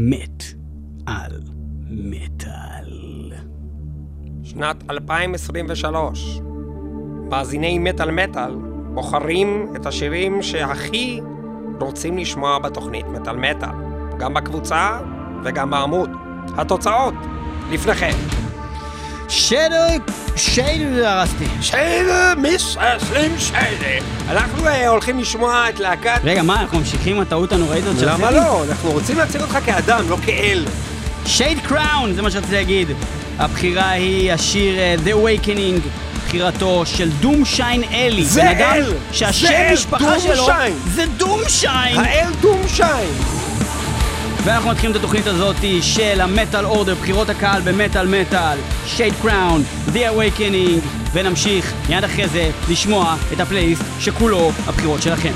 מת על מטאל. שנת 2023. מאזיני מטאל מטאל בוחרים את השירים שהכי רוצים לשמוע בתוכנית מטאל מטאל, גם בקבוצה וגם בעמוד. התוצאות, לפניכם. שדר, שדר הרסתי. שיידה, מססלים שיידה. אנחנו אה, הולכים לשמוע את להקת... רגע, מה, אנחנו ממשיכים עם הטעות הנוראית הזאת שעשיתי? למה לא? אנחנו רוצים להציג אותך כאדם, לא כאל. שייד קראון, זה מה שרציתי להגיד. הבחירה היא השיר אה, The Awakening, בחירתו של דום שיין אלי. זה אל! שהשם משפחה שלו! זה דום שיין! האל דום שיין. ואנחנו מתחילים את התוכנית הזאת של המטאל אורדר, בחירות הקהל במטאל מטאל, שייד קראון, The Awakening, ונמשיך מיד אחרי זה לשמוע את הפלייליסט שכולו הבחירות שלכם.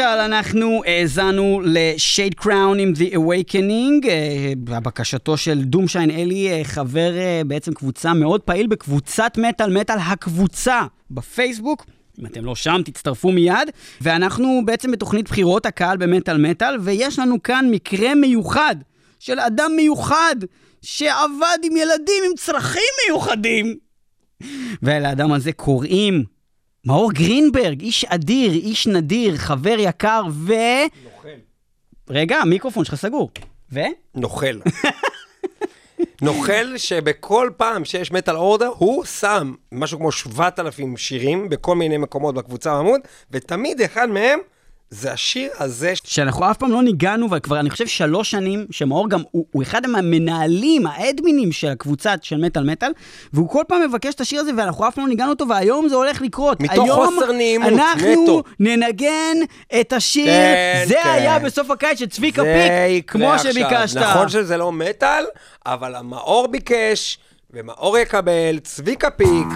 מטאל אנחנו האזנו לשייד קראון עם The Awakening, אה, בקשתו של דומשיין אלי, אה, חבר אה, בעצם קבוצה מאוד פעיל בקבוצת מטאל מטאל, הקבוצה בפייסבוק. אם אתם לא שם, תצטרפו מיד. ואנחנו בעצם בתוכנית בחירות הקהל במטאל מטאל, ויש לנו כאן מקרה מיוחד של אדם מיוחד שעבד עם ילדים עם צרכים מיוחדים. ולאדם הזה קוראים מאור גרינברג, איש אדיר, איש נדיר, חבר יקר ו... נוכל. רגע, המיקרופון שלך סגור. ו? נוכל. נוכל שבכל פעם שיש מטאל אורדר, הוא שם משהו כמו 7,000 שירים בכל מיני מקומות בקבוצה בעמוד, ותמיד אחד מהם זה השיר הזה. שאנחנו אף פעם לא ניגענו, וכבר אני חושב שלוש שנים, שמאור גם, הוא, הוא אחד המנהלים, האדמינים של הקבוצה של מטאל מטאל, והוא כל פעם מבקש את השיר הזה, ואנחנו אף פעם לא ניגענו אותו, והיום זה הולך לקרות. מתוך היום חוסר נעימות, אנחנו נטו. ננגן את השיר, כן, זה כן. היה בסוף הקיץ של צביקה פיק, כמו עכשיו. שביקשת. נכון שזה לא מטאל, אבל המאור ביקש, ומאור יקבל, צביקה פיק.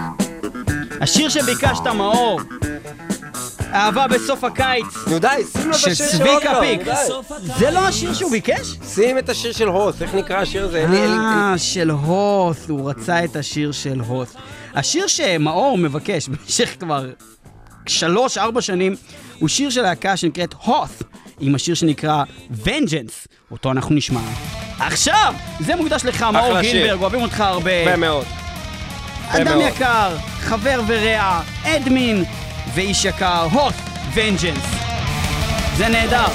השיר שביקשת, מאור, אהבה בסוף הקיץ, נו די, שים לו את השיר של צביקה אורדר, פיק. זה לא השיר שהוא ביקש? שים את השיר של הוס, איך נקרא השיר הזה? אין לי- אין לי- אה, של הוס, הוא רצה את השיר של הוס. השיר שמאור מבקש במשך כבר שלוש, ארבע שנים, הוא שיר של להקה שנקראת הוס, עם השיר שנקרא Vengeance, אותו אנחנו נשמע. עכשיו! זה מוקדש לך, מאור אחלה שיר. גינברג, אוהבים אותך הרבה. יפה מאוד. יפה אדם מאוד. יקר, חבר ורע, אדמין, ואיש יקר, הוס, Vengeance. זה נהדר.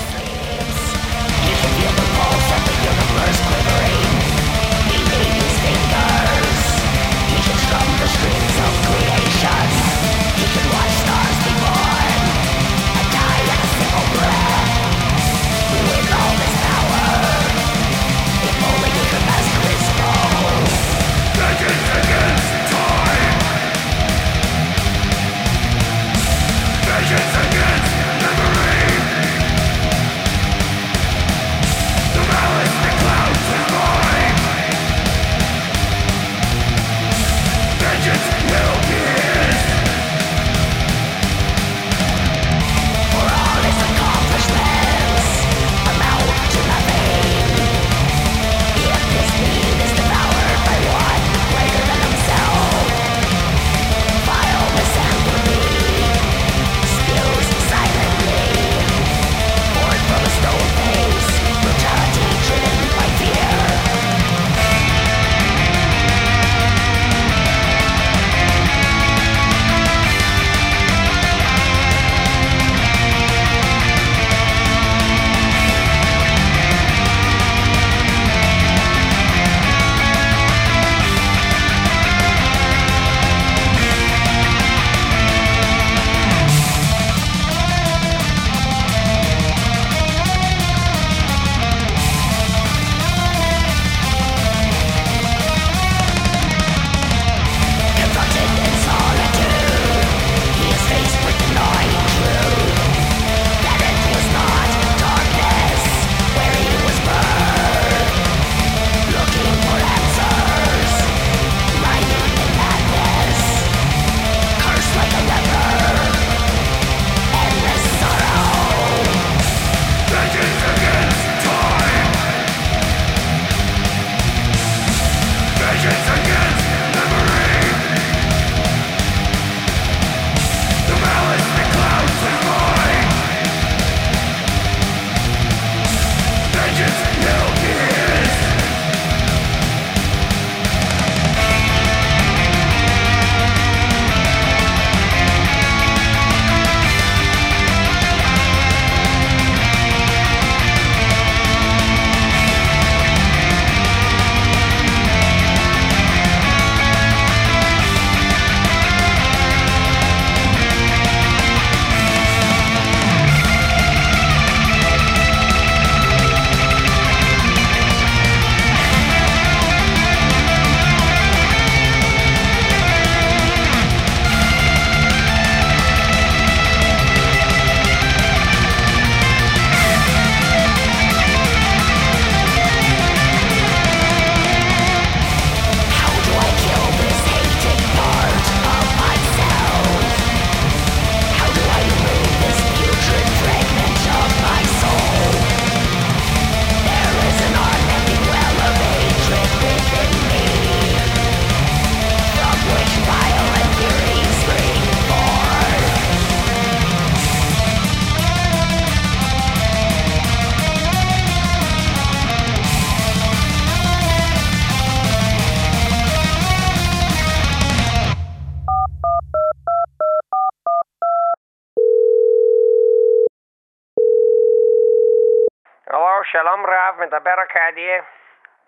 שלום רב, מדבר ארכדי.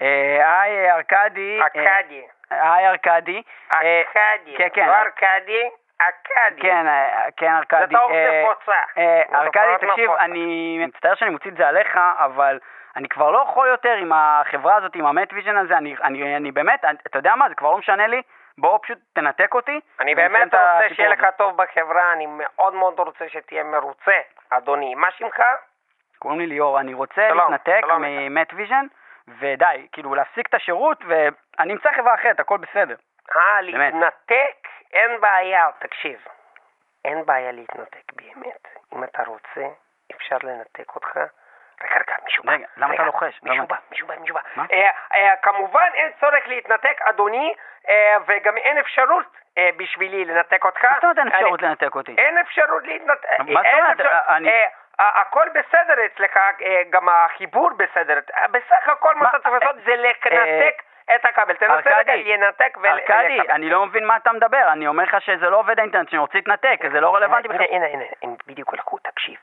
אה, היי, ארכדי. אה, ארכדי. היי, ארכדי. אה, ארכדי. כן, כן. לא ארכדי, ארכדי. כן, אה, כן, ארכדי. זה אה, נפוצה. אה, ארכדי, תופעות תקשיב. אני מצטער שאני מוציא את זה עליך, אבל אני כבר לא יכול יותר עם החברה הזאת, עם המט ויז'ן הזה, אני, אני, אני באמת, אתה יודע מה, זה כבר לא משנה לי, בוא פשוט תנתק אותי. אני באמת רוצה שיהיה לך. טוב בחברה, אני מאוד מאוד רוצה שתהיה מרוצה, אדוני. מה שמך? קוראים לי ליאור, אני רוצה שלום, להתנתק. ממט ויז'ן, ודי, כאילו להפסיק את השירות, ואני אמצא חברה אחרת, הכל בסדר. אה. להתנתק? אין בעיה, תקשיב. אין בעיה להתנתק באמת. אם אתה רוצה, אפשר לנתק אותך. רגע, רגע, מישהו בא. רגע, למה אתה לוחש? מישהו בא. מישהו בא, מישהו בא. מה? אה, אה, כמובן אין צורך להתנתק, אדוני, אה, וגם אין אפשרות בשבילי לנתק אותך. מה זאת אומרת אין אפשרות לנתק אותי? אין אפשרות להתנתק. מה זאת אומרת? אה, אה, הכל בסדר אצלך, אה, גם החיבור בסדר. אה, בסך הכל מה? שאתה צריך לעשות אה, זה לנתק את הכבל. תנסה רגע לנתק ול... ארכדי, ולקבל. אני לא מבין מה אתה מדבר, אני אומר לך שזה לא עובד האינטרנט, שאני רוצה להתנתק, זה לא רלוונטי בכלל. הנה, הנה, הם בדיוק הלכו, תקשיב.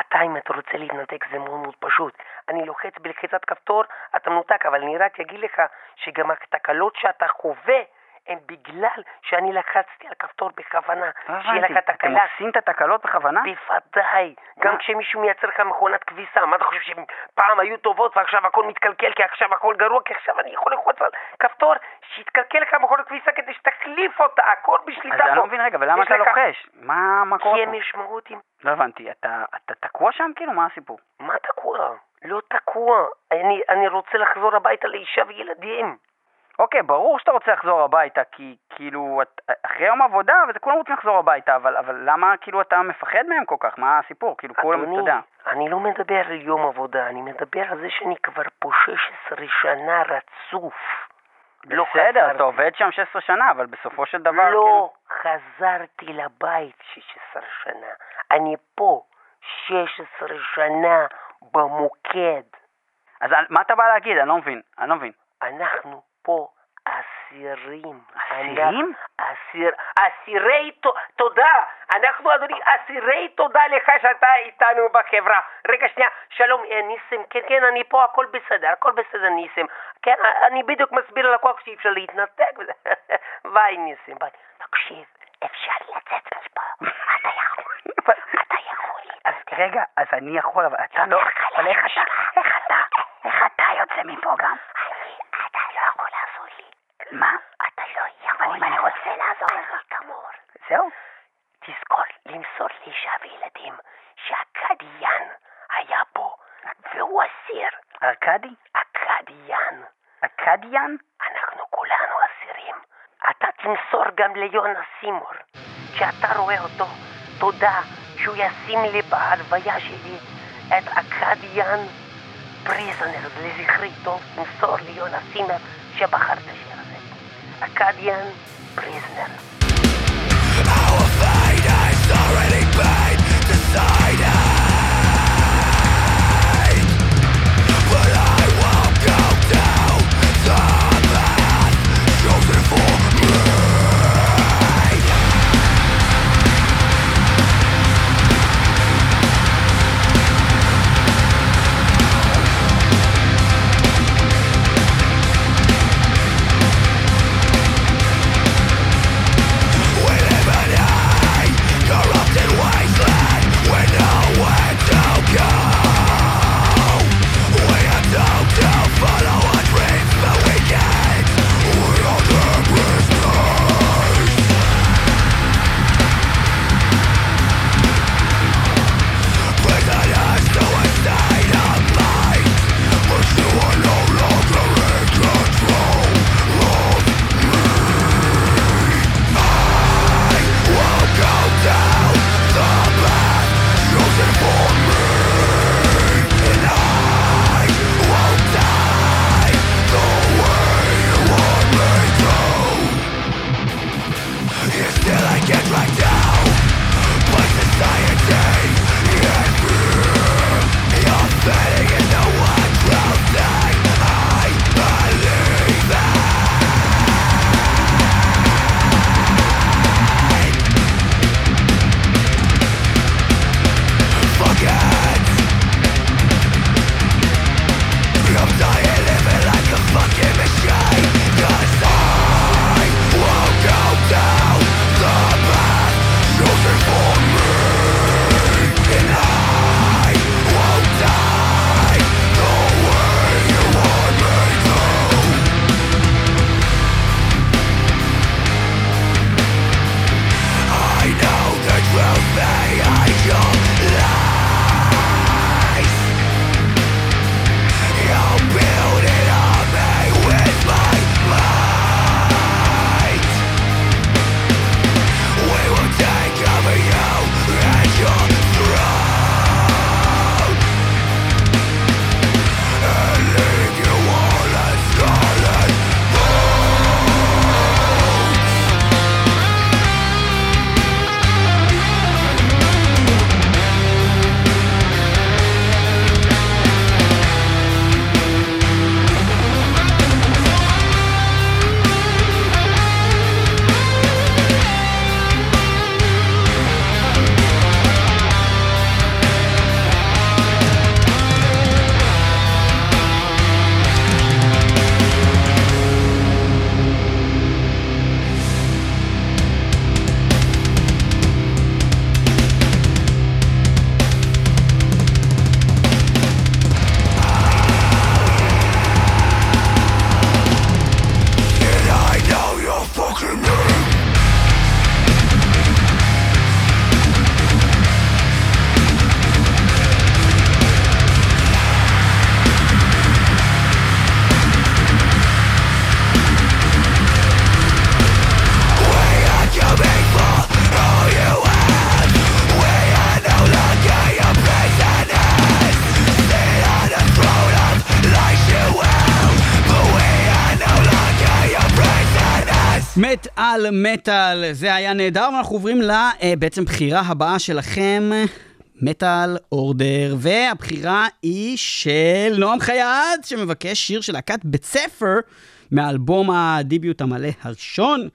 אתה, אם אתה רוצה להתנתק, זה מאוד מאוד פשוט. אני לוחץ בלחיצת כפתור, אתה מנותק, אבל אני רק אגיד לך שגם התקלות שאתה חווה הן בגלל שאני לחצתי על כפתור בכוונה. לא שיהיה לך הבנתי, אתם תקלה. עושים את התקלות בכוונה? בוודאי. גם? כשמישהו מייצר לך מכונת כביסה, מה אתה חושב שהם פעם היו טובות ועכשיו הכל מתקלקל כי עכשיו הכל גרוע? כי עכשיו אני יכול ללחוץ על כפתור שיתקלקל לך מכונת כביסה כדי שתחליף אותה, הכל בשליטה אז פה. אני לא מבין רגע, ולמה יש אתה לוחש? מה קורה כי פה? הם משמעותיים. לא הבנתי, אתה אתה תקוע שם כאילו? מה הסיפור? מה תקוע? לא תקוע. אני, אני רוצה לחזור הביתה לאישה וילדים. אוקיי, ברור שאתה רוצה לחזור הביתה, כי כאילו, את- אחרי יום עבודה, וזה כולם רוצים לחזור הביתה, אבל אבל למה כאילו אתה מפחד מהם כל כך? מה הסיפור? כאילו, כולם, אתה אדוני, יודע. אני לא מדבר על יום עבודה, אני מדבר על זה שאני כבר פה 16 שנה רצוף. לא בסדר, חזרתי. אתה עובד שם 16 שנה, אבל בסופו של דבר, כאילו... לא חזרתי לבית 16 שנה. אני פה 16 שנה במוקד. אז מה אתה בא להגיד? אני לא מבין, אני לא מבין. אנחנו פה אסירים. אסירים? אסיר, אסירי תודה. אנחנו, אדוני, אסירי תודה לך שאתה איתנו בחברה. רגע, שנייה, שלום, אה, ניסים, כן, כן, אני פה, הכל בסדר, הכל בסדר, ניסים. כן, אני בדיוק מסביר ללקוח שאי אפשר להתנתק. ביי, ניסים, ביי. תקשיב, אפשר לצאת מפה. אתה יכול. אתה יכול. אז רגע, אז אני יכול, אבל אתה לא... אבל איך אתה? איך אתה? איך אתה יוצא מפה גם? אתה לא יכול לעזור לי. מה? אתה לא יכול. אם אני רוצה לעזור לך. כמור. זהו? תזכור למסור לאישה וילדים שהקדיין היה פה, והוא אסיר. ארכדי? הקדיין. אכדיאן? אנחנו כולנו אסירים. אתה תמסור גם ליונה סימור. כשאתה רואה אותו, תודה שהוא ישים לי בהלוויה שלי את הקדיין פריזנר לזכרי טוב. תמסור ליונה סימור שבחר את השיר הזה. מת על מטאל, זה היה נהדר, ואנחנו עוברים לבעצם בחירה הבאה שלכם, Metal Order, והבחירה היא של נועם חייט, שמבקש שיר של להקת בית ספר מאלבום ה debut המלא הראשון.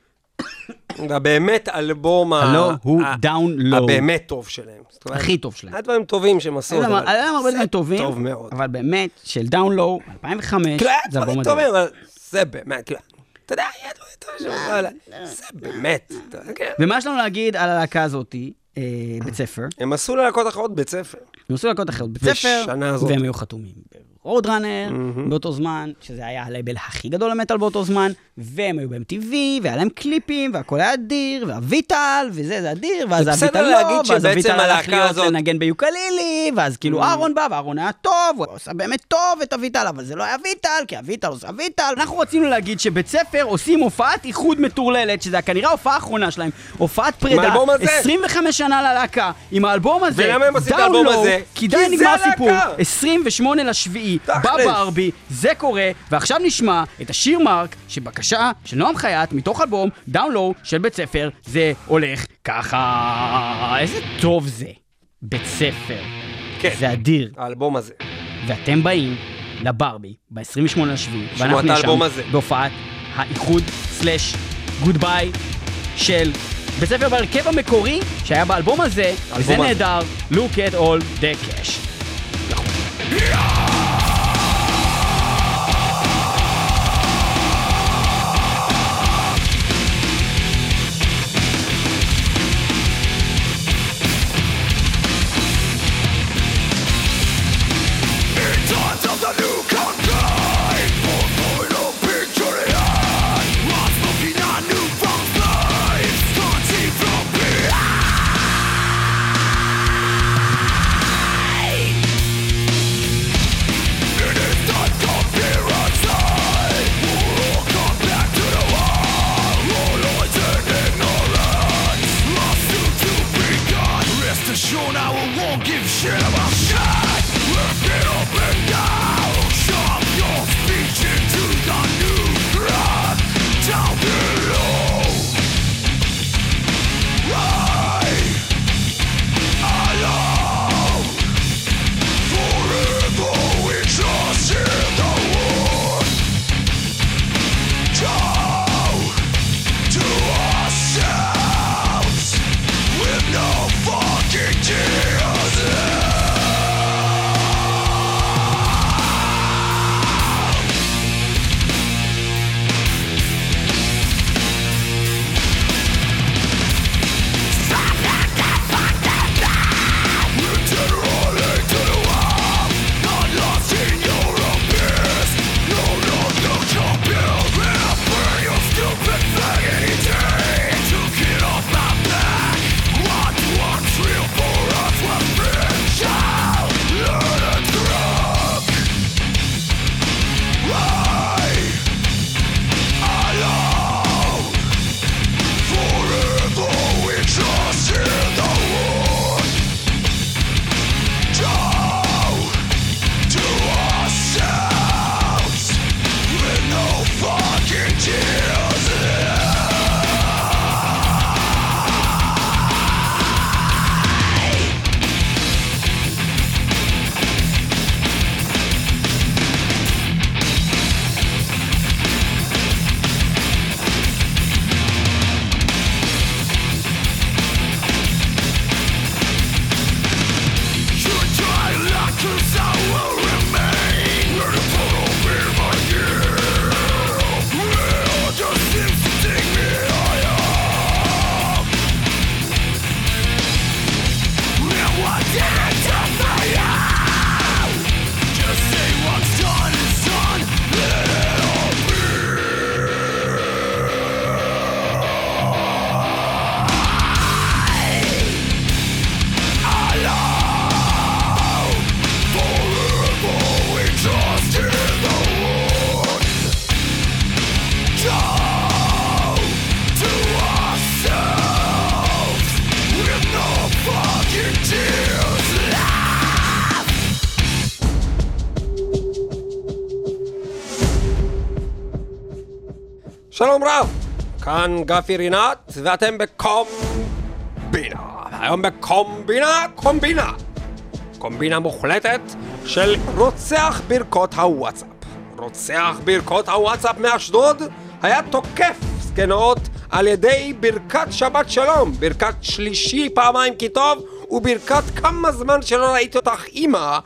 הבאמת אלבום ה- הלא הוא Down Low. הבאמת טוב שלהם. הכי טוב שלהם. היה דברים טובים שהם עשו. היה להם הרבה דברים טובים, טוב מאוד. אבל באמת, של Down Low, 2005, כאילו, היה זה אלבום מדהים. אבל זה באמת, כאילו, אתה יודע, היה דברים טובים שם, אבל זה באמת. ומה יש לנו להגיד על הלהקה הזאתי, אה, בית ספר? הם עשו ללהקות אחרות בית ספר. הם עשו להקות אחרות בית ספר. והם היו חתומים ב Roadrunner באותו זמן, שזה היה הלייבל הכי גדול למטאל באותו זמן, והם היו ב-MTV, והיה להם קליפים, והכל היה אדיר, ואביטל, וזה, זה אדיר, ואז אביטל לא, ואז אביטל הלך להיות הזאת- לנגן ביוקלילי, ואז כאילו אהרון בא, ואהרון היה טוב, הוא עושה באמת טוב את אביטל, אבל זה לא היה אביטל, כי אביטל עושה אביטל. אנחנו רצינו להגיד שבית ספר עושים הופעת איחוד מטורללת, שזה כנראה ההופעה האחרונה שלהם, הופעת פרידה, האלבום הזה. 25 שנה ללהקה, עם האלבום הזה, ולמה הם עושים את Down האלבום Low, הזה? כי די נגמר. הסיפור, 28 לשביעי, תכלס. בברבי, זה קורה, ועכשיו נשמע את השיר Marked, שבקשה של נועם חייט, מתוך אלבום Down Low של בית ספר, זה הולך ככה. איזה טוב זה, בית ספר. כן. זה אדיר. האלבום הזה. ואתם באים לברבי ב-28 לשביעי, ואנחנו הזה. בהופעת האיחוד סלאש גוד ביי של בית ספר בהרכב המקורי שהיה באלבום הזה, וזה. נהדר, look at all the cash. Sure, שלום רב, כאן גפי רינת, ואתם בקומבינה. היום בקומבינה, קומבינה. קומבינה מוחלטת של רוצח ברכות הוואטסאפ. רוצח ברכות הוואטסאפ מאשדוד היה תוקף זקנות על ידי ברכת שבת שלום, ברכת שלישי פעמיים כי טוב, וברכת כמה זמן שלא ראיתי אותך אימא,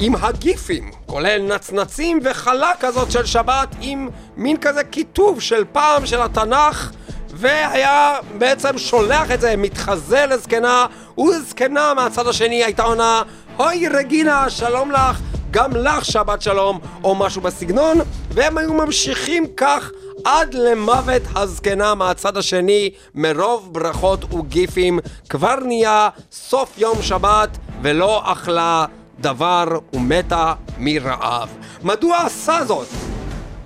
עם הגיפים, כולל נצנצים וחלה כזאת של שבת, עם מין כזה כיתוב של פעם של התנ"ך, והיה בעצם שולח את זה, מתחזה לזקנה, וזקנה מהצד השני הייתה עונה, אוי רגינה, שלום לך, גם לך שבת שלום, או משהו בסגנון, והם היו ממשיכים כך עד למוות הזקנה מהצד השני, מרוב ברכות וגיפים, כבר נהיה סוף יום שבת, ולא אכלה דבר ומתה מרעב. מדוע עשה זאת?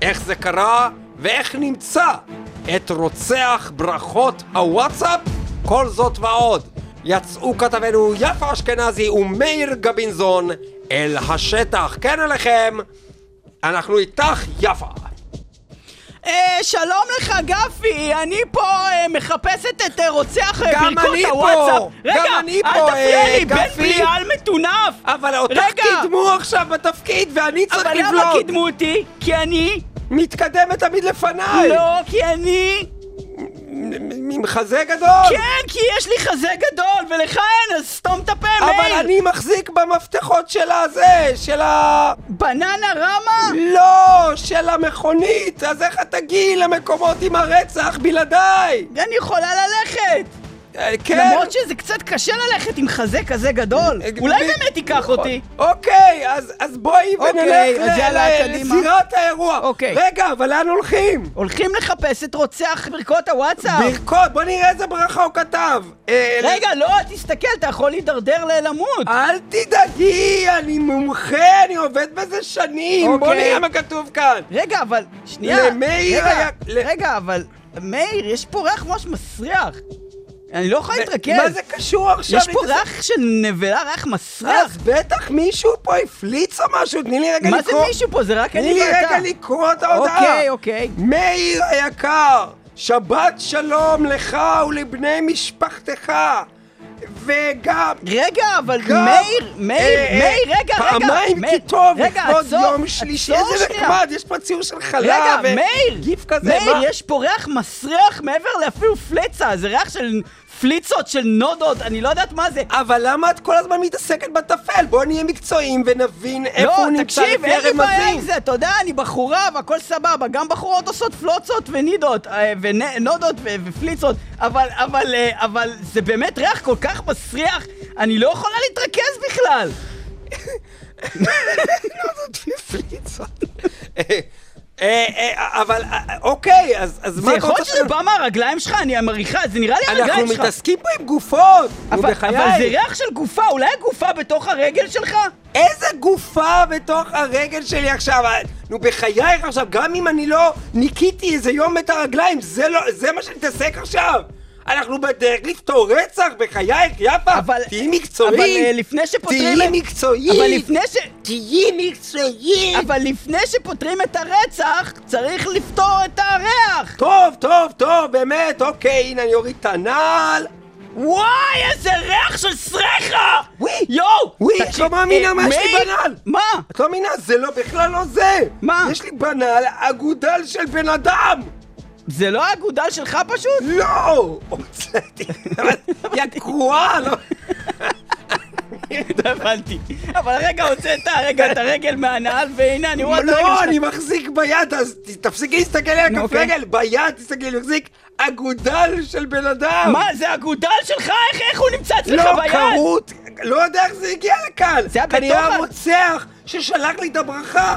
איך זה קרה ואיך נמצא את רוצח ברכות הוואטסאפ? כל זאת ועוד. יצאו כתבנו יפה אשכנזי ומאיר גבינזון אל השטח. כן אליכם, אנחנו איתך יפה. אה, שלום לך גפי, אני פה אה, מחפשת את אה, רוצח אה, גם ברכות אני פה, הוואטסאפ. גם רגע, אני אל פה, תפריע אה, לי, בן גפי. בליעל מטונף. אבל אותך רגע. קידמו עכשיו בתפקיד ואני צריך אבל לבלוט. למה קידמו אותי? כי אני... מתקדמת תמיד לפניי. לא, כי אני... עם חזה גדול. כן, כי יש לי חזה גדול, ולך אין, אז סתום את הפה, אבל מאיר. אני מחזיק במפתחות של הזה, של ה... בננה רמה? לא, של המכונית, אז איך את תגיעי למקומות עם הרצח בלעדיי? אני יכולה ללכת. אה, כן. למרות שזה קצת קשה ללכת עם חזה כזה גדול. אה, אולי באמת תיקח אותי. אוקיי, אז, בואי אוקיי, ונלך. לזירת האירוע. אוקיי. רגע, אבל לאן הולכים? הולכים לחפש את רוצח ברכות הוואטסאפ. ברכות, בוא נראה איזה ברכה הוא כתב. אה, רגע, לא, תסתכל, אתה יכול להידרדר למות. אל תדאגי, אני מומחה, אני עובד בזה שנים. בוא אוקיי. נראה מה כתוב כאן. רגע, אבל, שנייה. למאיר היה- רגע, אבל, מאיר, יש פה ריח ממש מסריח. אני לא יכול להתרכז. מה זה קשור עכשיו? יש פה ריח של נבלה, ריח מסריח. אז בטח מישהו פה הפליץ או משהו, תני לי רגע מה זה לקרוא. מישהו פה? זה רק תני אני לי ואתה. רגע לקרוא את ההודעה. אוקיי, אוקיי. מאיר היקר, שבת שלום לך ולבני משפחתך. וגם... רגע, אבל גם- מאיר, מאיר, אה, אה, מאיר, רגע, רגע. פעמיים כי טוב, לכבוד יום שלישי. איזה. נחמד, יש פה ציור של חלה. רגע, מאיר, גיף כזה, מאיר, מה? יש פה ריח מסריח מעבר לאפילו פלצה, זה ריח של פליצות, של נודות, אני לא יודעת מה זה. אבל למה את כל הזמן מתעסקת בטפל? בואו נהיה מקצועיים ונבין איפה לא, הוא נמצא תקשיב, לפי אין לי בעיה עם הרמזים. זה, אתה יודע, אני בחורה והכל סבבה, גם בחורות עושות פלוצות ונידות, אה, ונודות ופליצות, אבל, אבל, אה, אבל זה באמת ריח כל כך מסריח, אני לא יכולה להתרכז בכלל. אה, אה, אה, אבל אה, אוקיי, אז מה זה את יכול רוצה להיות שזה בא מהרגליים שלך, אני מריחה, זה נראה לי אנחנו הרגליים שלך. מתעסקים פה עם גופות! נו, בחיי! אבל זה ריח של גופה, אולי הגופה בתוך הרגל שלך? איזה גופה בתוך הרגל שלי עכשיו? נו, בחייך עכשיו, גם אם אני לא ניקיתי איזה יום את הרגליים, זה לא, זה מה שאני מתעסק עכשיו? אנחנו בדרך לפתור רצח, בחייך, יפה! אבל... תהיי מקצועית! אבל אה, לפני שפותרים... תהיי מקצועית! אבל לפני ש... תהיי מקצועית! אבל לפני שפותרים את הרצח, צריך לפתור את הריח! טוב, טוב, טוב, באמת, אוקיי, הנה אני אוריד את הנעל. וואי, איזה ריח של סרחה! וואי! יואו! וואי, את לא מאמינה אה, מה יש לי בנעל! מה? את לא מאמינה, זה לא, בכלל לא זה! מה? יש לי בנעל אגודל של בן אדם! זה לא האגודל שלך פשוט? לא! הוצאתי, יא גרועה, לא... לא הבנתי. אבל רגע, הוצאת רגע את הרגל מהנעל, והנה, אני רואה את הרגל לא, שלך. אני מחזיק ביד, אז תפסיקי להסתכל על הכף אוקיי. רגל, ביד תסתכלי, אני מחזיק אגודל של בן אדם! מה, זה אגודל שלך? איך- איך הוא נמצא אצלך לא, ביד? כרות, לא יודע איך זה הגיע לכאן! זה היה בתוך כנראה הרוצח ששלח לי את הברכה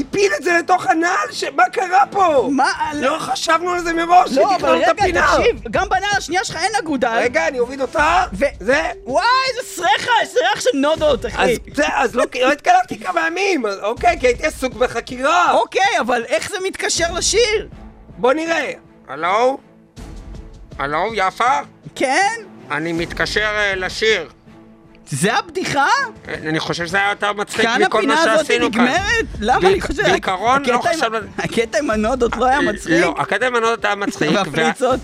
הפיל את זה לתוך הנעל, ש- מה קרה פה? מה? לא חשבנו על זה מראש, לא, אבל שתכנון את רגע, הפינה. תקשיב, גם בנעל השנייה שלך אין אגודל. רגע, אני אוריד אותה, ו- זה... וואי, איזה סרחה, איזה ריח של נודות, אז אחי. זה, אז לא לא התקלחתי כמה ימים, אוקיי, כי הייתי עסוק בחקירה. אוקיי, אבל איך זה מתקשר לשיר? בוא נראה. הלו? הלו, יפה? כן? אני מתקשר אה, לשיר. זה הבדיחה? אני חושב שזה היה יותר מצחיק כאן מכל מה הפינה הזאת שעשינו כאן. נגמרת? למה אני חושב... בעיקרון לא חשבנו... הקטע עם הנודות לא היה מצחיק? לא, הקטע עם הנודות היה מצחיק. והפליצות?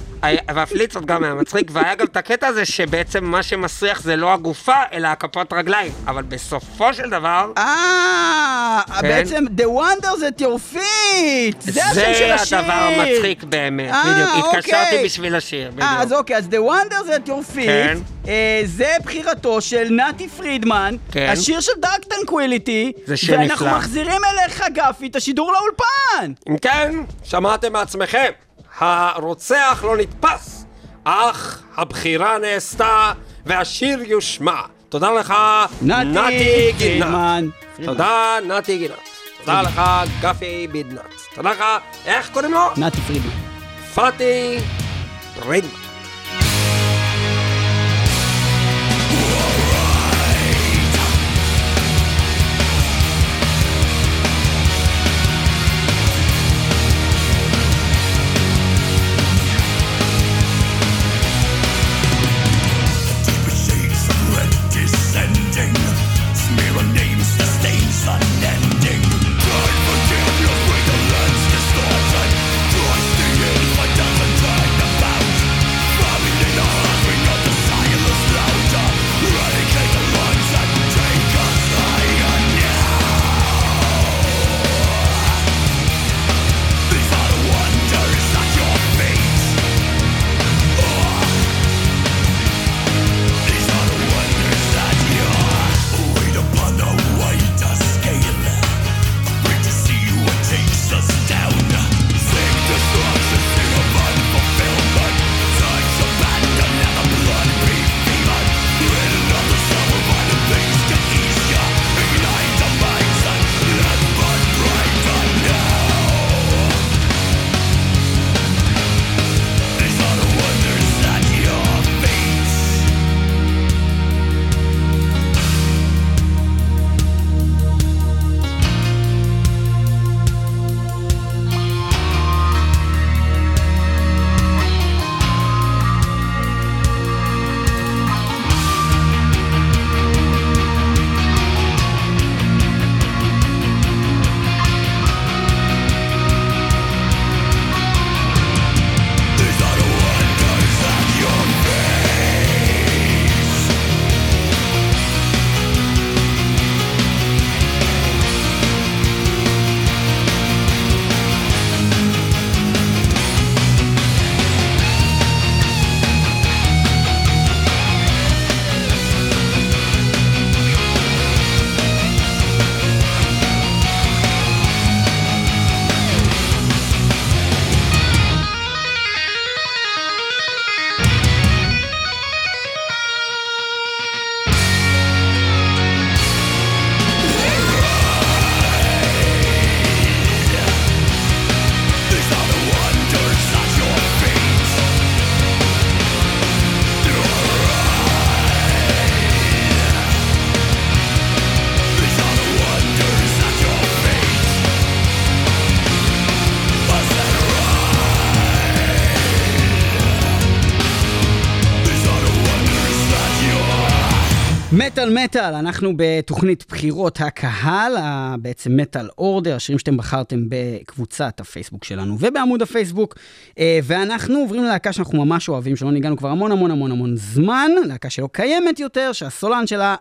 והפליצות גם היה מצחיק, והיה גם את הקטע הזה שבעצם מה שמסריח זה לא הגופה, אלא הכפות רגליים. אבל בסופו של דבר, אה, בעצם The Wonders at your feet! זה השם של זה השיר! הדבר המצחיק באמת, אה, בדיוק. אוקיי. התקשרתי בשביל השיר, אה, אז בדיוק. אוקיי, אז The Wonders at your feet, כן. אה, זה בחירתו של נתי פרידמן, כן. השיר של Dark Tranquillity, זה שיר ואנחנו נפלא. מחזירים אליך, גפי, את השידור לאולפן! אם כן, שמעתם מעצמכם, הרוצח לא נתפס, אך הבחירה נעשתה והשיר יושמע. תודה לך, נתי גינת. תודה, נתי גינת. תודה לך, גפי בידנת. תודה לך, איך קוראים לו? נתי פרידמן. פאטי רידמן. מטאל מטאל, אנחנו בתוכנית בחירות הקהל, בעצם מטאל אורדר, השירים שאתם בחרתם בקבוצת הפייסבוק שלנו ובעמוד הפייסבוק, אה, ואנחנו עוברים ללהקה שאנחנו ממש אוהבים, שלא ניגענו כבר המון המון המון המון זמן, להקה שלא קיימת יותר, שהסולן שלה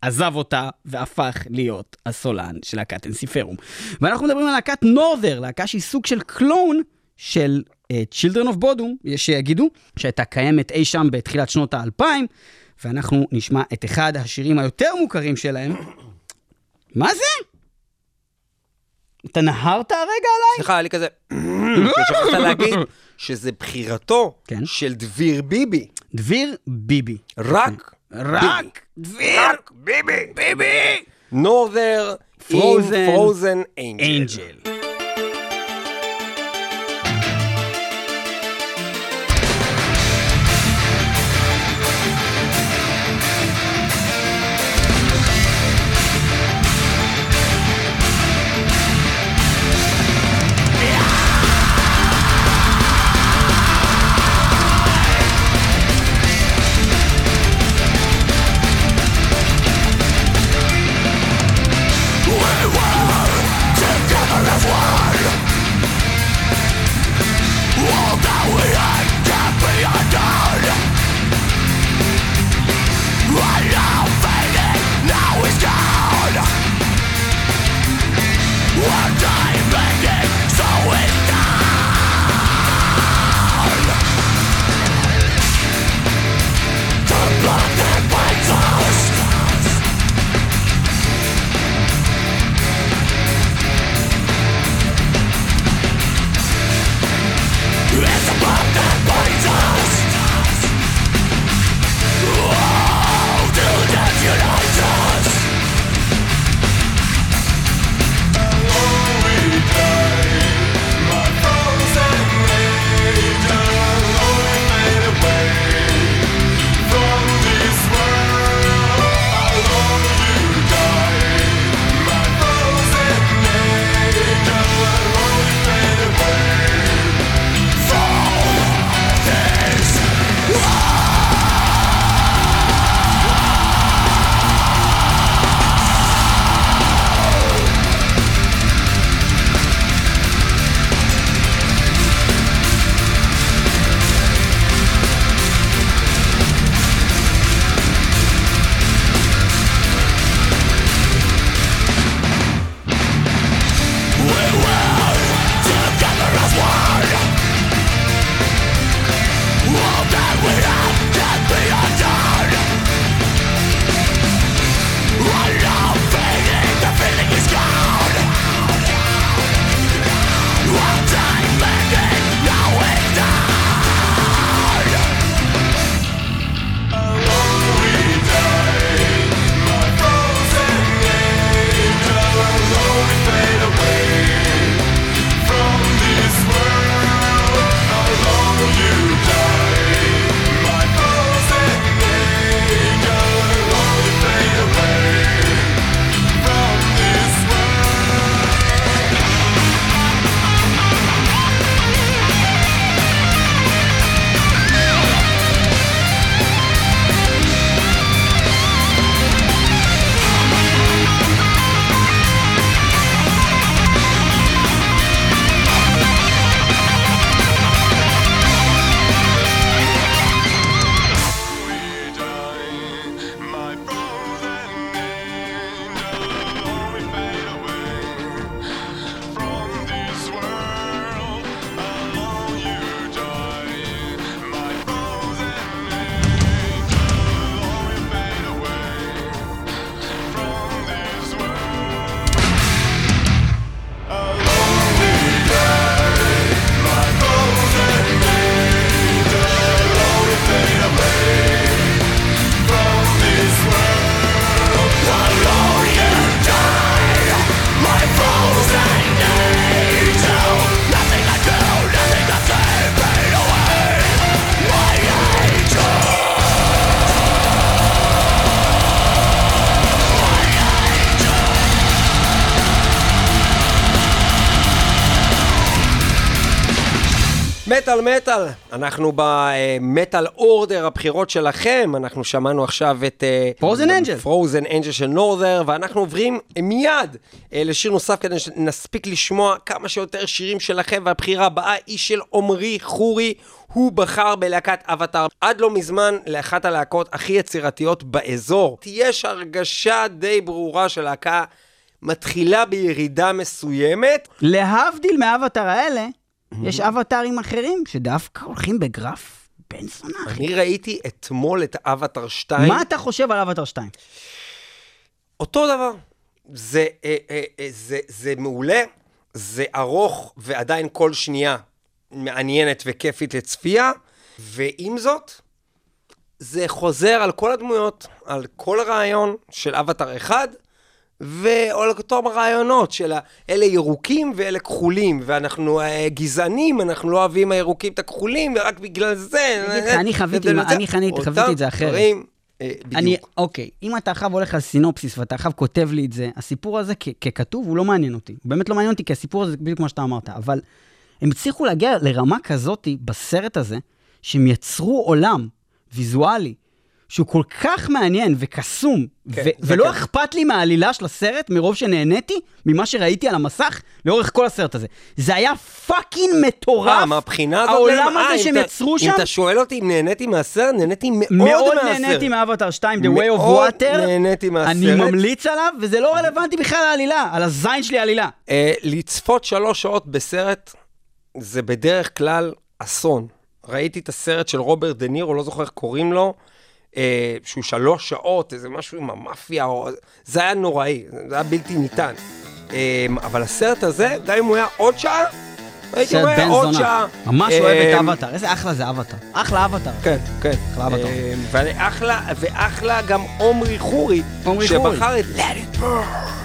עזב אותה והפך להיות הסולן של להקת אנסיפרום. ואנחנו מדברים על להקת נורת'ר, להקה שהיא סוג של קלון של uh, Children of Bodom, שיגידו, שהייתה קיימת אי שם בתחילת שנות האלפיים, ואנחנו נשמע את אחד השירים היותר מוכרים שלהם. מה זה? אתה נהרת הרגע עליי? סליחה, היה לי כזה... שכחת להגיד שזה בחירתו כן. של דביר ביבי. דביר ביבי. רק רק דביר רק ביבי. ביבי. נורת'ר פרוזן אנג'ל. מטאל מטאל, אנחנו במטאל אורדר הבחירות שלכם, אנחנו שמענו עכשיו את... Frozen Angel. פרוזן אנג'ל של נורת'ר, ואנחנו עוברים מיד אה, לשיר נוסף כדי שנספיק לשמוע כמה שיותר שירים שלכם, והבחירה הבאה היא של עמרי חורי, הוא בחר בלהקת אבטאר. עד לא מזמן, לאחת הלהקות הכי יצירתיות באזור. יש הרגשה די ברורה שלהקה מתחילה בירידה מסוימת, להבדיל מהאבטר האלה, יש אבטרים אחרים שדווקא הולכים בגרף בן זונה, אחי. אני ראיתי אתמול את אבטאר 2. מה אתה חושב על אבטר 2? אותו דבר. זה, אה, אה, אה, זה, זה מעולה, זה ארוך ועדיין כל שנייה מעניינת וכיפית לצפייה, ועם זאת, זה חוזר על כל הדמויות, על כל הרעיון של אבטר 1, ועל אותם הרעיונות של אלה ירוקים ואלה כחולים, ואנחנו אה, גזענים, אנחנו לא אוהבים הירוקים את הכחולים, ורק בגלל זה... אני חוויתי- את זה אחרת. אה, בדיוק. אני, אוקיי, אם אתה עכשיו הולך על סינופסיס ואתה עכשיו כותב לי את זה, הסיפור הזה כ- ככתוב הוא לא מעניין אותי. הוא באמת לא מעניין אותי, כי הסיפור הזה זה בדיוק כמו שאתה אמרת. אבל הם הצליחו להגיע לרמה כזאת בסרט הזה, שהם יצרו עולם ויזואלי, שהוא כל כך מעניין וקסום, כן, ו- ולא כן. אכפת לי מהעלילה של הסרט, מרוב שנהניתי ממה שראיתי על המסך לאורך כל הסרט הזה. זה היה fucking מטורף. אה, מהבחינה הזאת... העולם אה, הזה אם שהם יצרו אם שם, אתה שואל אותי אם נהניתי מהסרט, נהניתי מאוד מאוד מהסרט. נהניתי מאבטר 2, The Way of מאוד Water. נהניתי מהסרט. אני ממליץ עליו, וזה לא רלוונטי בכלל לעלילה, על הזין שלי העלילה. אה, לצפות שלוש שעות בסרט, זה בדרך כלל אסון. ראיתי את הסרט של רוברט דה נירו, לא זוכר איך קוראים לו, אה, שהוא שלוש שעות, איזה משהו עם המאפיה, או... זה היה נוראי, זה היה בלתי ניתן. אה, אבל הסרט הזה, גם אם הוא היה עוד שעה, הייתי בן עוד זונה. שעה. ממש אה, אוהב את אבטר, איזה אחלה זה אבטר. אחלה אבטר. כן, כן. אחלה אבטר. אה, ואחלה, ואחלה גם עומרי חורי, עומרי חורי. שבחר את Let It Burn.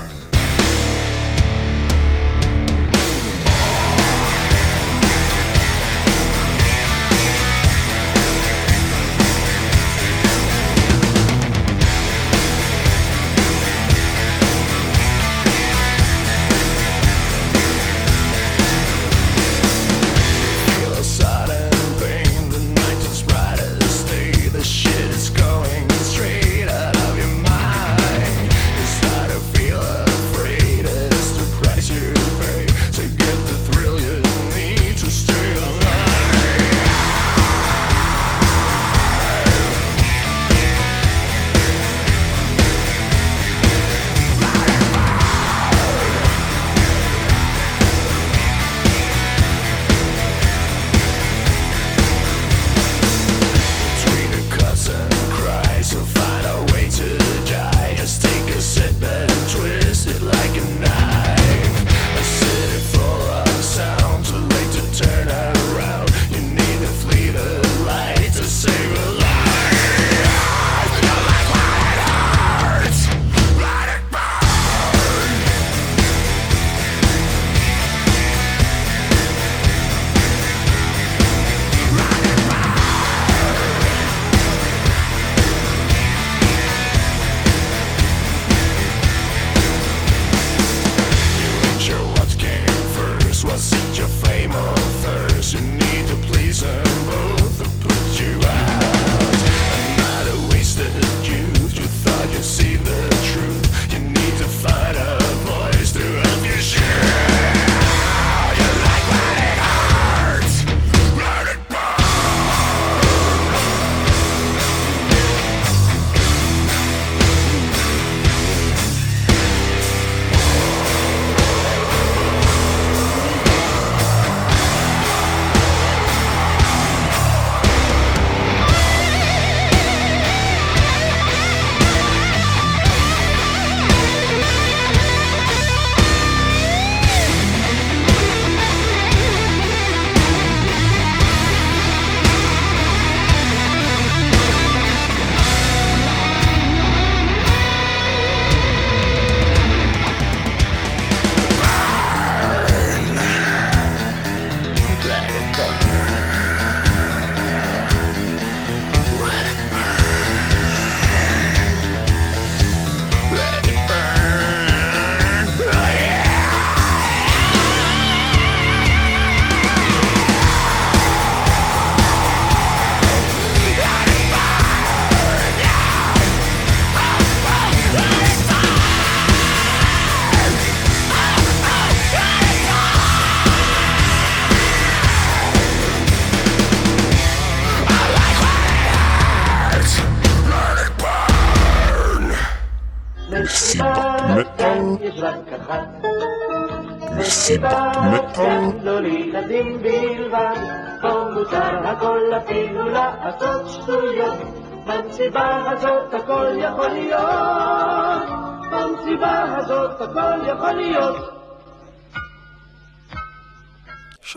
הכל יכול להיות, במסיבה הזאת הכל יכול להיות.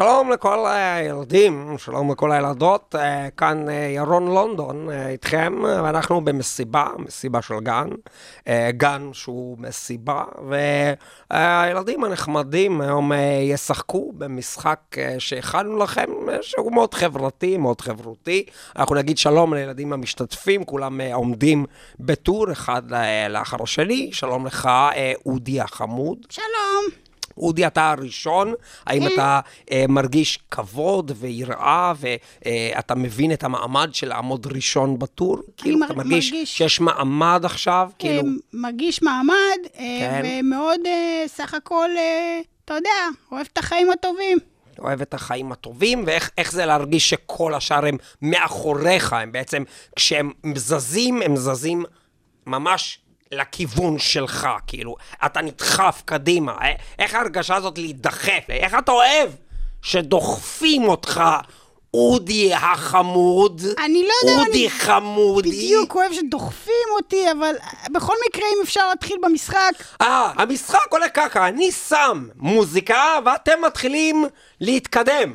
שלום לכל הילדים, שלום לכל הילדות, אה, כאן אה, ירון לונדון אה, איתכם, ואנחנו במסיבה, מסיבה של גן, גן שהוא מסיבה, והילדים הנחמדים היום ישחקו במשחק שהכנו לכם, שהוא מאוד חברתי, מאוד חברותי. אנחנו נגיד שלום לילדים המשתתפים, כולם עומדים בטור אחד לאחר השני. שלום לך, אודי החמוד. שלום. אודי, אתה הראשון, האם. אתה אה, מרגיש כבוד ויראה, ואתה מבין את המעמד של לעמוד ראשון בטור? כאילו, מר- אתה מרגיש מרגיש- שיש מעמד עכשיו? כאילו, אה, מרגיש מעמד, אה, כן. ומאוד אה, סך הכל, אה, אתה יודע, אוהב את החיים הטובים. אוהב את החיים הטובים, ואיך איך זה להרגיש שכל השאר הם מאחוריך, הם בעצם, כשהם זזים, הם זזים ממש לכיוון שלך, כאילו, אתה נדחף קדימה. אה, איך ההרגשה הזאת להידחף? איך אתה אוהב שדוחפים אותך? אודי החמוד, אני לא יודע, אודי אני חמודי. בדיוק אוהב שדוחפים אותי, אבל אה, בכל מקרה, אם אפשר להתחיל במשחק, אה, המשחק הולך ככה, אני שם מוזיקה ואתם מתחילים להתקדם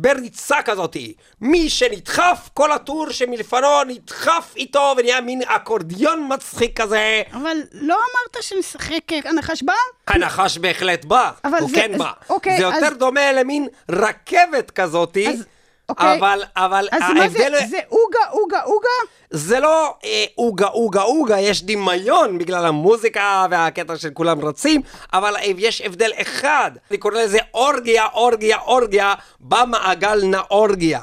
בריצה כזאתי. מי שנדחף, כל הטור שמלפנו נדחף איתו ונהיה מין אקורדיון מצחיק כזה. אבל לא אמרת שנשחק הנחש בא? הנחש בהחלט בא, הוא זה- כן אז- בא. אוקיי, זה יותר אז- דומה למין רכבת כזאתי, אז- אוקיי. אבל, אבל אז מה זה, ההבדל... זה עוגה, עוגה, עוגה? זה לא אה, עוגה, עוגה, עוגה, יש דמיון בגלל המוזיקה והקטע של כולם רצים, אבל אה, יש הבדל אחד, אני קורא לזה אורגיה, אורגיה, אורגיה, במעגל נאורגיה.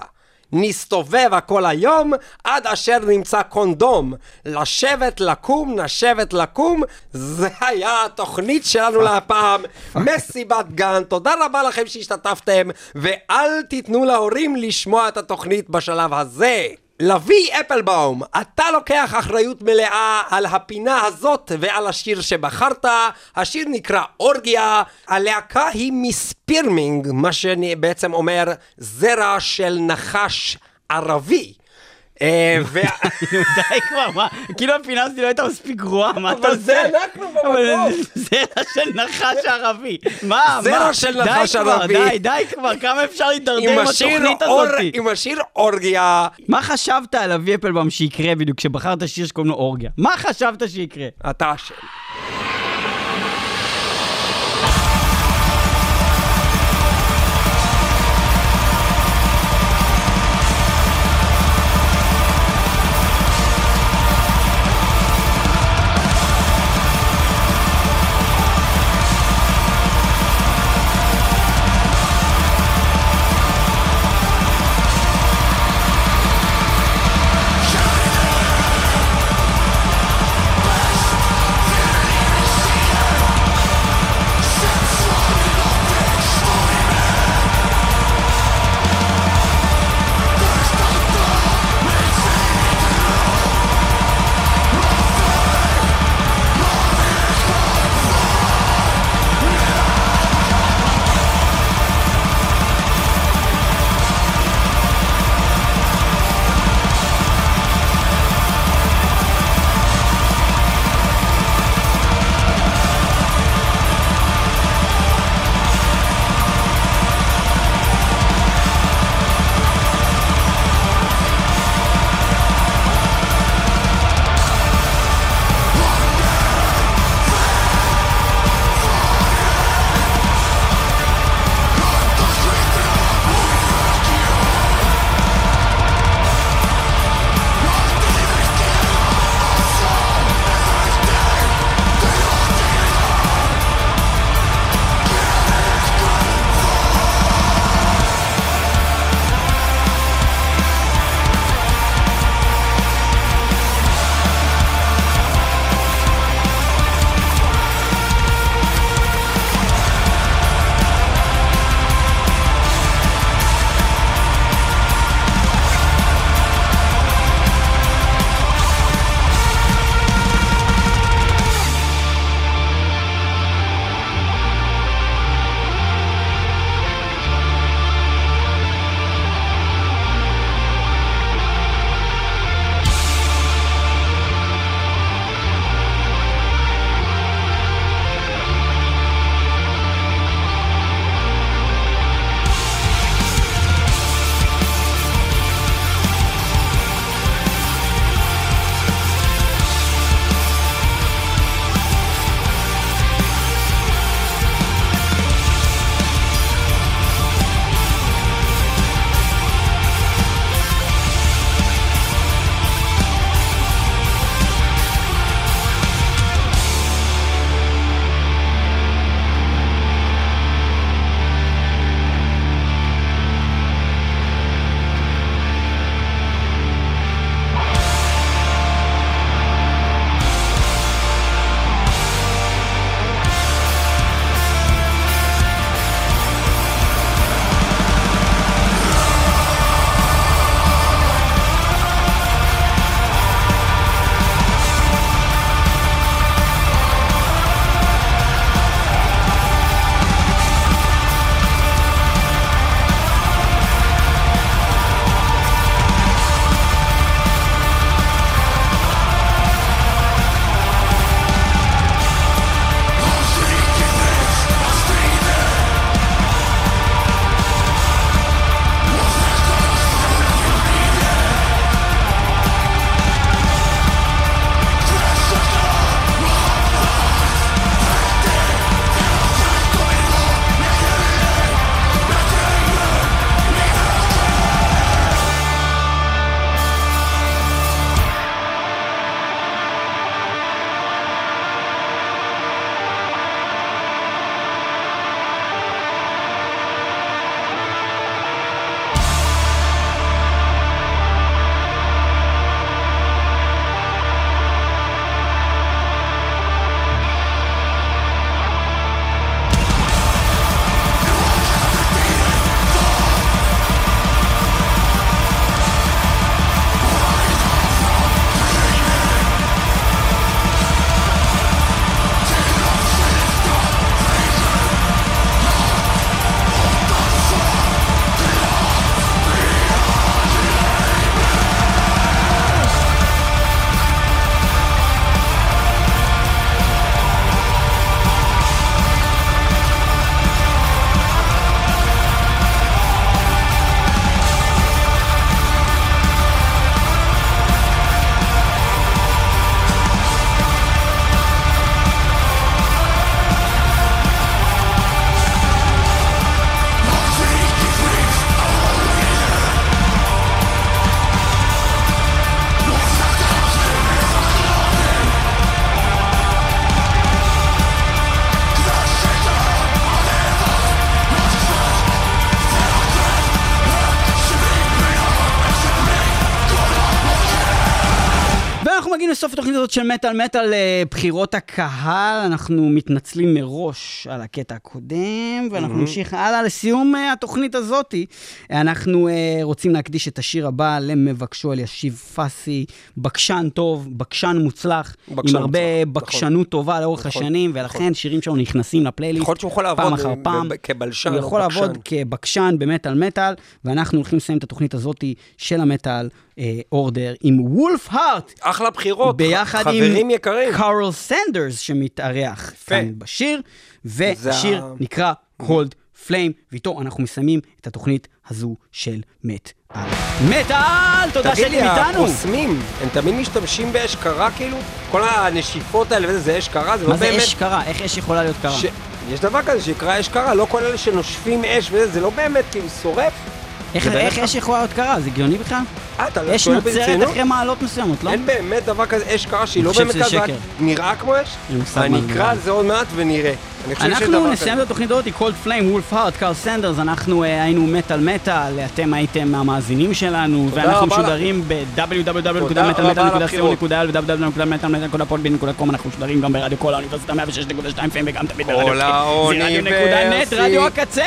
נסתובב הכל היום עד אשר נמצא קונדום. לשבת, לקום, נשבת, לקום. זה היה התוכנית שלנו להפעם. מסיבת גן. תודה רבה לכם שהשתתפתם, ואל תיתנו להורים לשמוע את התוכנית בשלב הזה. לביא אפלבאום, אתה לוקח אחריות מלאה על הפינה הזאת ועל השיר שבחרת. השיר נקרא אורגיה, הלהקה היא מספירמינג, מה שבעצם אומר זרע של נחש ערבי. אה, די כבר, מה? כאילו הפינה הזאת לא הייתה מספיק גרועה, מה אתה אבל עושה? זה אנחנו אבל במקום. זרע של נחש ערבי. מה, זרע? של די נחש כבר, ערבי. די, די כבר, כמה אפשר להידרדר עם התוכנית הזאת? עם השיר אורגיה, מה חשבת על אבי אפלבאום שיקרה בדיוק כשבחרת שיר שקוראים לו אורגיה? מה חשבת שיקרה? אתה אשם. הזאת של מטאל מטאל אה, בחירות הקהל, אנחנו מתנצלים מראש על הקטע הקודם, ואנחנו נמשיך הלאה לסיום אה, התוכנית הזאתי. אנחנו אה, רוצים להקדיש את השיר הבא למבקשו אלישיב פאסי, בקשן טוב, בקשן מוצלח, בקשן עם הרבה מוצלח, נכון. בקשנות טובה לאורך נכון, השנים, ולכן שירים שלנו נכנסים לפלייליסט פעם אחר פעם. כבקשן הוא יכול לעבוד בקשן. כבקשן במטאל מטאל, ואנחנו הולכים לסיים את התוכנית הזאת של המטאל אה, אורדר עם וולף הארט. אחלה בחירות, ביחד חברים עם יקרים. קארל סנדרס שמתארח. כאן בשיר, והשיר ה- נקרא Cold Flame, ואיתו אנחנו מסיימים את התוכנית הזו של מטאל. מטאל! תודה תגיד שהייתם לי, איתנו! הקוסמים, הם תמיד משתמשים באש קרה כאילו? כל הנשיפות האלה וזה, זה אש קרה? זה לא מה זה באמת... אש קרה? איך אש יכולה להיות קרה? ש... יש דבר כזה שנקרא אש קרה, לא כל אלה שנושפים אש וזה, זה לא באמת כאילו שורף? איך אש יכולה להיות קרה? זה הגיוני בכלל? אה, אתה אש שואל נוצרת ברצינות? אחרי מעלות מסוימות, לא? אין באמת דבר כזה אש קרה שהיא לא באמת כזה. נראה כמו אש? אני אקרא. על זה עוד מעט ונראה. אנחנו נסיים. את התוכנית הזאת, Cold Flame, Wolfheart, Karl Sanders, אנחנו אה, היינו מטאל מטאל, אתם הייתם המאזינים שלנו, ואנחנו משודרים ב-www.metalmetal.co.il ו-www.metalmetal.co.il אנחנו משודרים גם ברדיו קול האוניברסיטה 106.2 FM וגם תמיד ברדיו רדיו.נט, רדיו הקצה,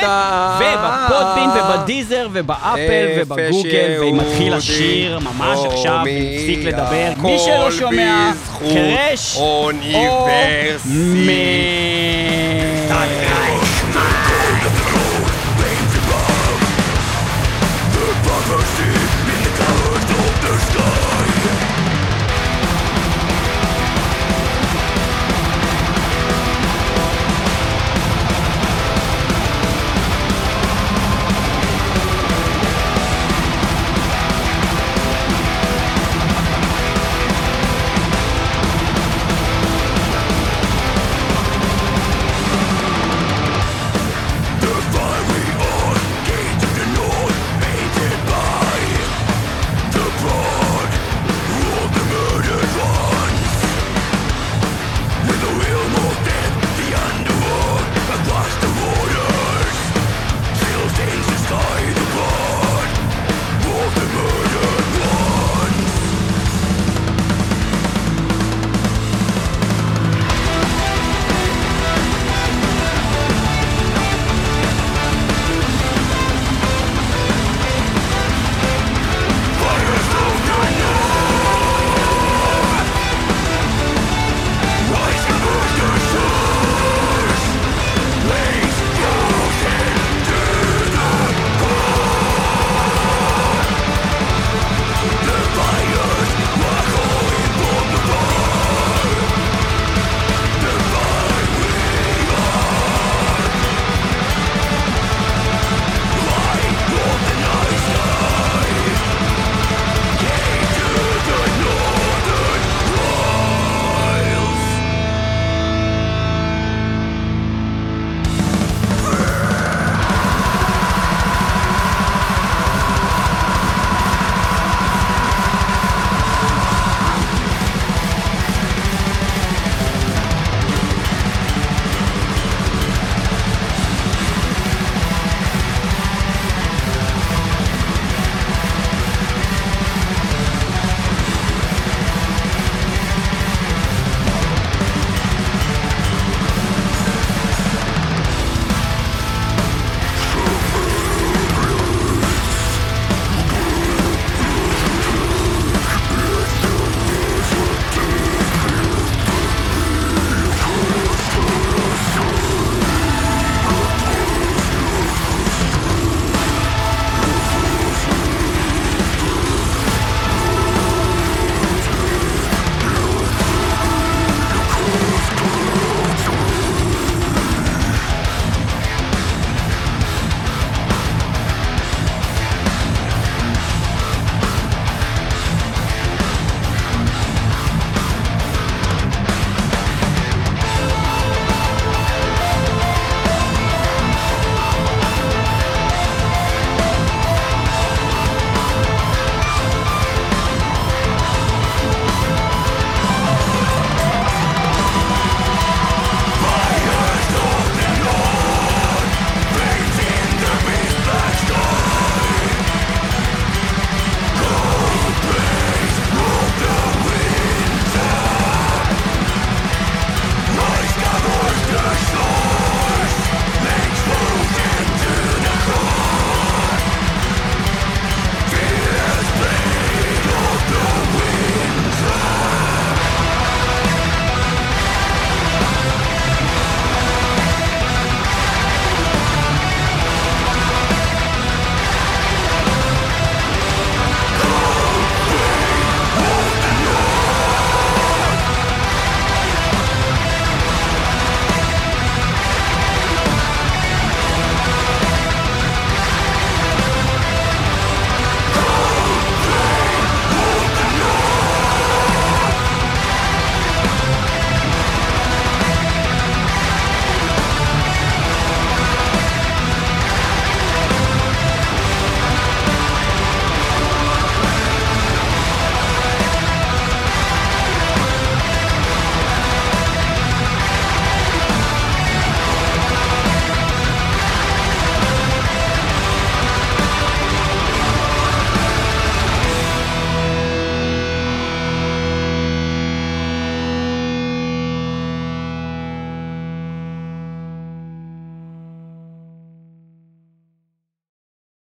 ובפודבין ובדיזר ובאפל ובגוגל, ומתחיל השיר ממש עכשיו, ונפסיק לדבר. מי שלא שומע, חרש או אוניברסיטה. Yeah.